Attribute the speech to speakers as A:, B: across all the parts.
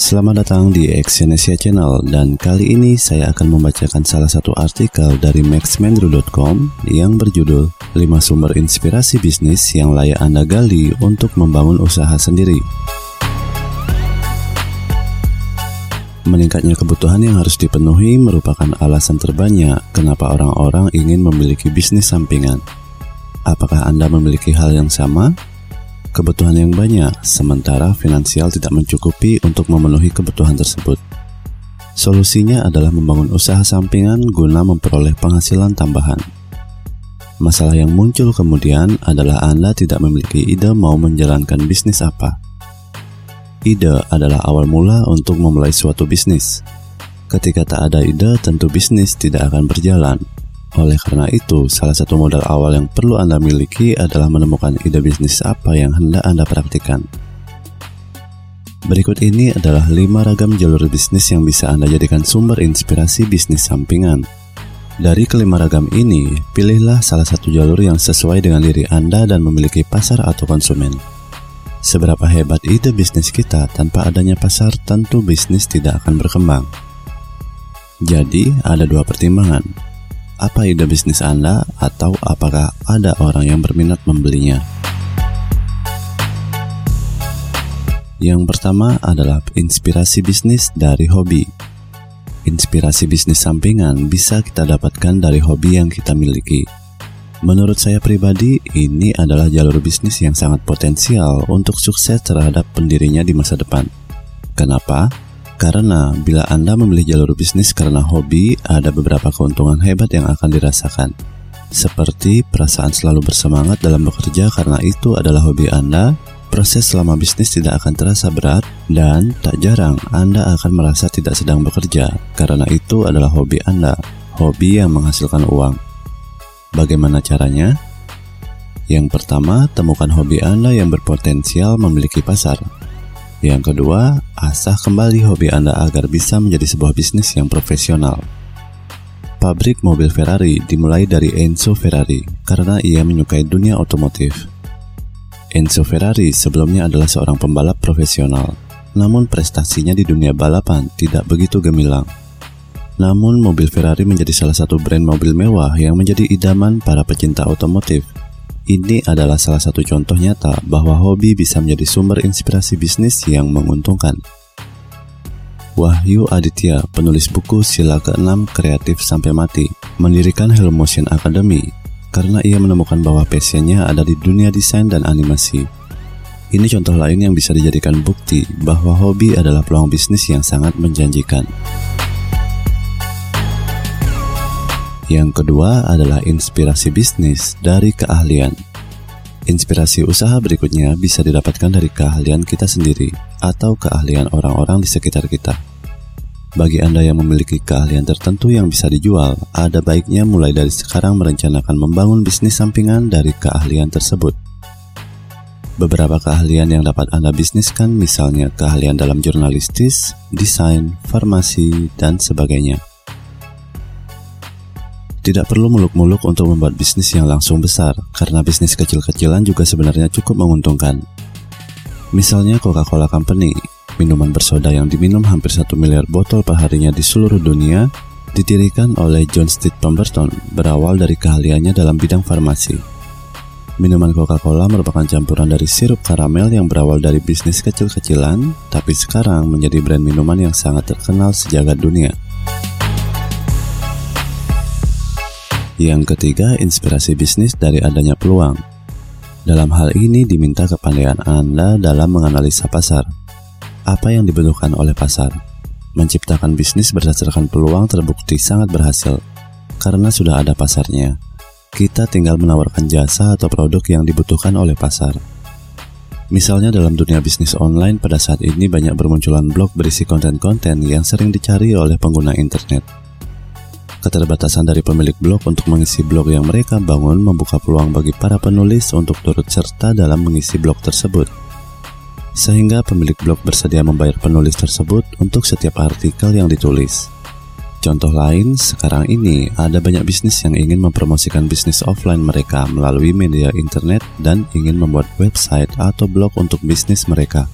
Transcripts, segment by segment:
A: Selamat datang di Exyonesia Channel dan kali ini saya akan membacakan salah satu artikel dari maxmendru.com yang berjudul 5 sumber inspirasi bisnis yang layak Anda gali untuk membangun usaha sendiri. Meningkatnya kebutuhan yang harus dipenuhi merupakan alasan terbanyak kenapa orang-orang ingin memiliki bisnis sampingan. Apakah Anda memiliki hal yang sama? Kebutuhan yang banyak, sementara finansial tidak mencukupi untuk memenuhi kebutuhan tersebut. Solusinya adalah membangun usaha sampingan guna memperoleh penghasilan tambahan. Masalah yang muncul kemudian adalah Anda tidak memiliki ide mau menjalankan bisnis apa. Ide adalah awal mula untuk memulai suatu bisnis. Ketika tak ada ide, tentu bisnis tidak akan berjalan. Oleh karena itu, salah satu modal awal yang perlu Anda miliki adalah menemukan ide bisnis apa yang hendak Anda praktikkan. Berikut ini adalah 5 ragam jalur bisnis yang bisa Anda jadikan sumber inspirasi bisnis sampingan. Dari kelima ragam ini, pilihlah salah satu jalur yang sesuai dengan diri Anda dan memiliki pasar atau konsumen. Seberapa hebat ide bisnis kita tanpa adanya pasar, tentu bisnis tidak akan berkembang. Jadi, ada dua pertimbangan apa ide bisnis Anda atau apakah ada orang yang berminat membelinya. Yang pertama adalah inspirasi bisnis dari hobi. Inspirasi bisnis sampingan bisa kita dapatkan dari hobi yang kita miliki. Menurut saya pribadi, ini adalah jalur bisnis yang sangat potensial untuk sukses terhadap pendirinya di masa depan. Kenapa? Karena bila Anda memilih jalur bisnis karena hobi, ada beberapa keuntungan hebat yang akan dirasakan. Seperti perasaan selalu bersemangat dalam bekerja karena itu adalah hobi Anda, proses selama bisnis tidak akan terasa berat, dan tak jarang Anda akan merasa tidak sedang bekerja karena itu adalah hobi Anda, hobi yang menghasilkan uang. Bagaimana caranya? Yang pertama, temukan hobi Anda yang berpotensial memiliki pasar. Yang kedua, asah kembali hobi Anda agar bisa menjadi sebuah bisnis yang profesional. Pabrik mobil Ferrari dimulai dari Enzo Ferrari karena ia menyukai dunia otomotif. Enzo Ferrari sebelumnya adalah seorang pembalap profesional, namun prestasinya di dunia balapan tidak begitu gemilang. Namun mobil Ferrari menjadi salah satu brand mobil mewah yang menjadi idaman para pecinta otomotif ini adalah salah satu contoh nyata bahwa hobi bisa menjadi sumber inspirasi bisnis yang menguntungkan. Wahyu Aditya, penulis buku Sila ke-6 Kreatif Sampai Mati, mendirikan Hello Motion Academy karena ia menemukan bahwa passionnya ada di dunia desain dan animasi. Ini contoh lain yang bisa dijadikan bukti bahwa hobi adalah peluang bisnis yang sangat menjanjikan. Yang kedua adalah inspirasi bisnis dari keahlian. Inspirasi usaha berikutnya bisa didapatkan dari keahlian kita sendiri atau keahlian orang-orang di sekitar kita. Bagi Anda yang memiliki keahlian tertentu yang bisa dijual, ada baiknya mulai dari sekarang merencanakan membangun bisnis sampingan dari keahlian tersebut. Beberapa keahlian yang dapat Anda bisniskan misalnya keahlian dalam jurnalistis, desain, farmasi, dan sebagainya. Tidak perlu muluk-muluk untuk membuat bisnis yang langsung besar, karena bisnis kecil-kecilan juga sebenarnya cukup menguntungkan. Misalnya Coca-Cola Company, minuman bersoda yang diminum hampir 1 miliar botol perharinya di seluruh dunia, didirikan oleh John Steed Pemberton berawal dari keahliannya dalam bidang farmasi. Minuman Coca-Cola merupakan campuran dari sirup karamel yang berawal dari bisnis kecil-kecilan, tapi sekarang menjadi brand minuman yang sangat terkenal sejagat dunia. Yang ketiga, inspirasi bisnis dari adanya peluang. Dalam hal ini diminta kepandaian Anda dalam menganalisa pasar. Apa yang dibutuhkan oleh pasar? Menciptakan bisnis berdasarkan peluang terbukti sangat berhasil karena sudah ada pasarnya. Kita tinggal menawarkan jasa atau produk yang dibutuhkan oleh pasar. Misalnya dalam dunia bisnis online pada saat ini banyak bermunculan blog berisi konten-konten yang sering dicari oleh pengguna internet. Keterbatasan dari pemilik blog untuk mengisi blog yang mereka bangun membuka peluang bagi para penulis untuk turut serta dalam mengisi blog tersebut. Sehingga pemilik blog bersedia membayar penulis tersebut untuk setiap artikel yang ditulis. Contoh lain, sekarang ini ada banyak bisnis yang ingin mempromosikan bisnis offline mereka melalui media internet dan ingin membuat website atau blog untuk bisnis mereka.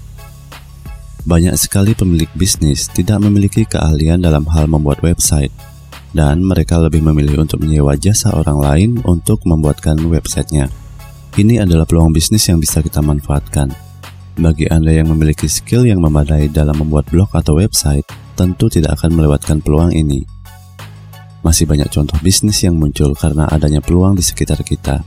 A: Banyak sekali pemilik bisnis tidak memiliki keahlian dalam hal membuat website, dan mereka lebih memilih untuk menyewa jasa orang lain untuk membuatkan websitenya. Ini adalah peluang bisnis yang bisa kita manfaatkan. Bagi Anda yang memiliki skill yang memadai dalam membuat blog atau website, tentu tidak akan melewatkan peluang ini. Masih banyak contoh bisnis yang muncul karena adanya peluang di sekitar kita.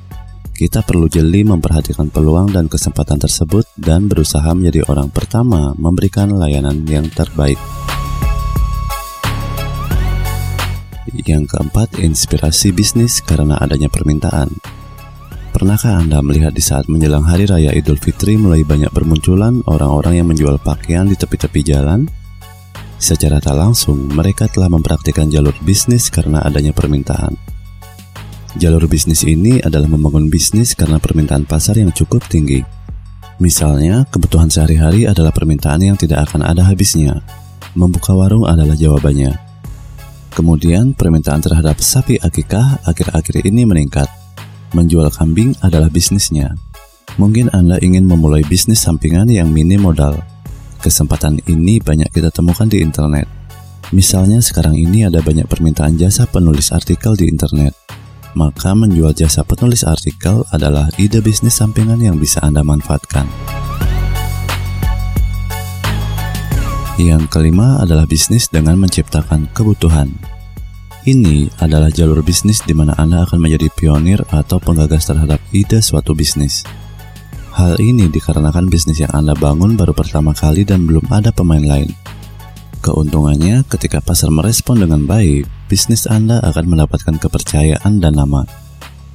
A: Kita perlu jeli memperhatikan peluang dan kesempatan tersebut dan berusaha menjadi orang pertama memberikan layanan yang terbaik. Yang keempat, inspirasi bisnis karena adanya permintaan. Pernahkah Anda melihat di saat menjelang Hari Raya Idul Fitri mulai banyak bermunculan orang-orang yang menjual pakaian di tepi-tepi jalan? Secara tak langsung, mereka telah mempraktikkan jalur bisnis karena adanya permintaan. Jalur bisnis ini adalah membangun bisnis karena permintaan pasar yang cukup tinggi. Misalnya, kebutuhan sehari-hari adalah permintaan yang tidak akan ada habisnya. Membuka warung adalah jawabannya. Kemudian, permintaan terhadap sapi akikah akhir-akhir ini meningkat. Menjual kambing adalah bisnisnya. Mungkin Anda ingin memulai bisnis sampingan yang minim modal. Kesempatan ini banyak kita temukan di internet. Misalnya sekarang ini ada banyak permintaan jasa penulis artikel di internet maka menjual jasa penulis artikel adalah ide bisnis sampingan yang bisa Anda manfaatkan. Yang kelima adalah bisnis dengan menciptakan kebutuhan. Ini adalah jalur bisnis di mana Anda akan menjadi pionir atau penggagas terhadap ide suatu bisnis. Hal ini dikarenakan bisnis yang Anda bangun baru pertama kali dan belum ada pemain lain. Keuntungannya, ketika pasar merespon dengan baik, bisnis Anda akan mendapatkan kepercayaan dan nama,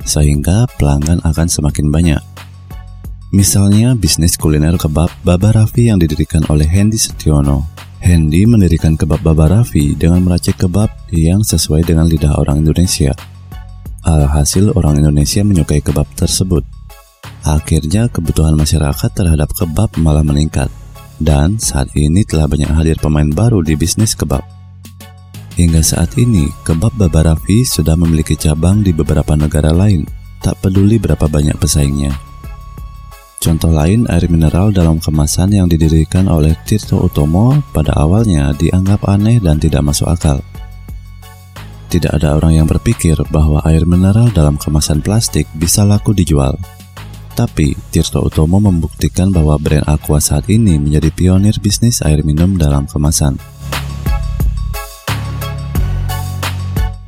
A: sehingga pelanggan akan semakin banyak. Misalnya, bisnis kuliner kebab Baba Raffi yang didirikan oleh Hendy Setiono. Hendy mendirikan kebab Baba Raffi dengan meracik kebab yang sesuai dengan lidah orang Indonesia. Alhasil orang Indonesia menyukai kebab tersebut. Akhirnya kebutuhan masyarakat terhadap kebab malah meningkat dan saat ini telah banyak hadir pemain baru di bisnis kebab. Hingga saat ini, kebab Baba Raffi sudah memiliki cabang di beberapa negara lain, tak peduli berapa banyak pesaingnya. Contoh lain, air mineral dalam kemasan yang didirikan oleh Tirto Utomo pada awalnya dianggap aneh dan tidak masuk akal. Tidak ada orang yang berpikir bahwa air mineral dalam kemasan plastik bisa laku dijual. Tapi, Tirto Utomo membuktikan bahwa brand Aqua saat ini menjadi pionir bisnis air minum dalam kemasan.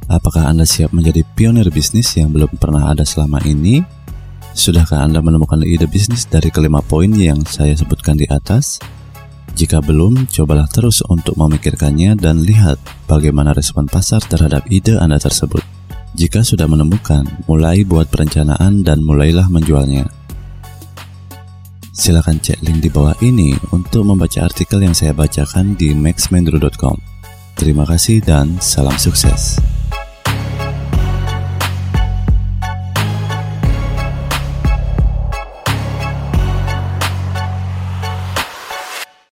A: Apakah Anda siap menjadi pionir bisnis yang belum pernah ada selama ini? Sudahkah Anda menemukan ide bisnis dari kelima poin yang saya sebutkan di atas? Jika belum, cobalah terus untuk memikirkannya dan lihat bagaimana respon pasar terhadap ide Anda tersebut. Jika sudah menemukan, mulai buat perencanaan dan mulailah menjualnya. Silahkan cek link di bawah ini untuk membaca artikel yang saya bacakan di maxmendro.com. Terima kasih dan salam sukses.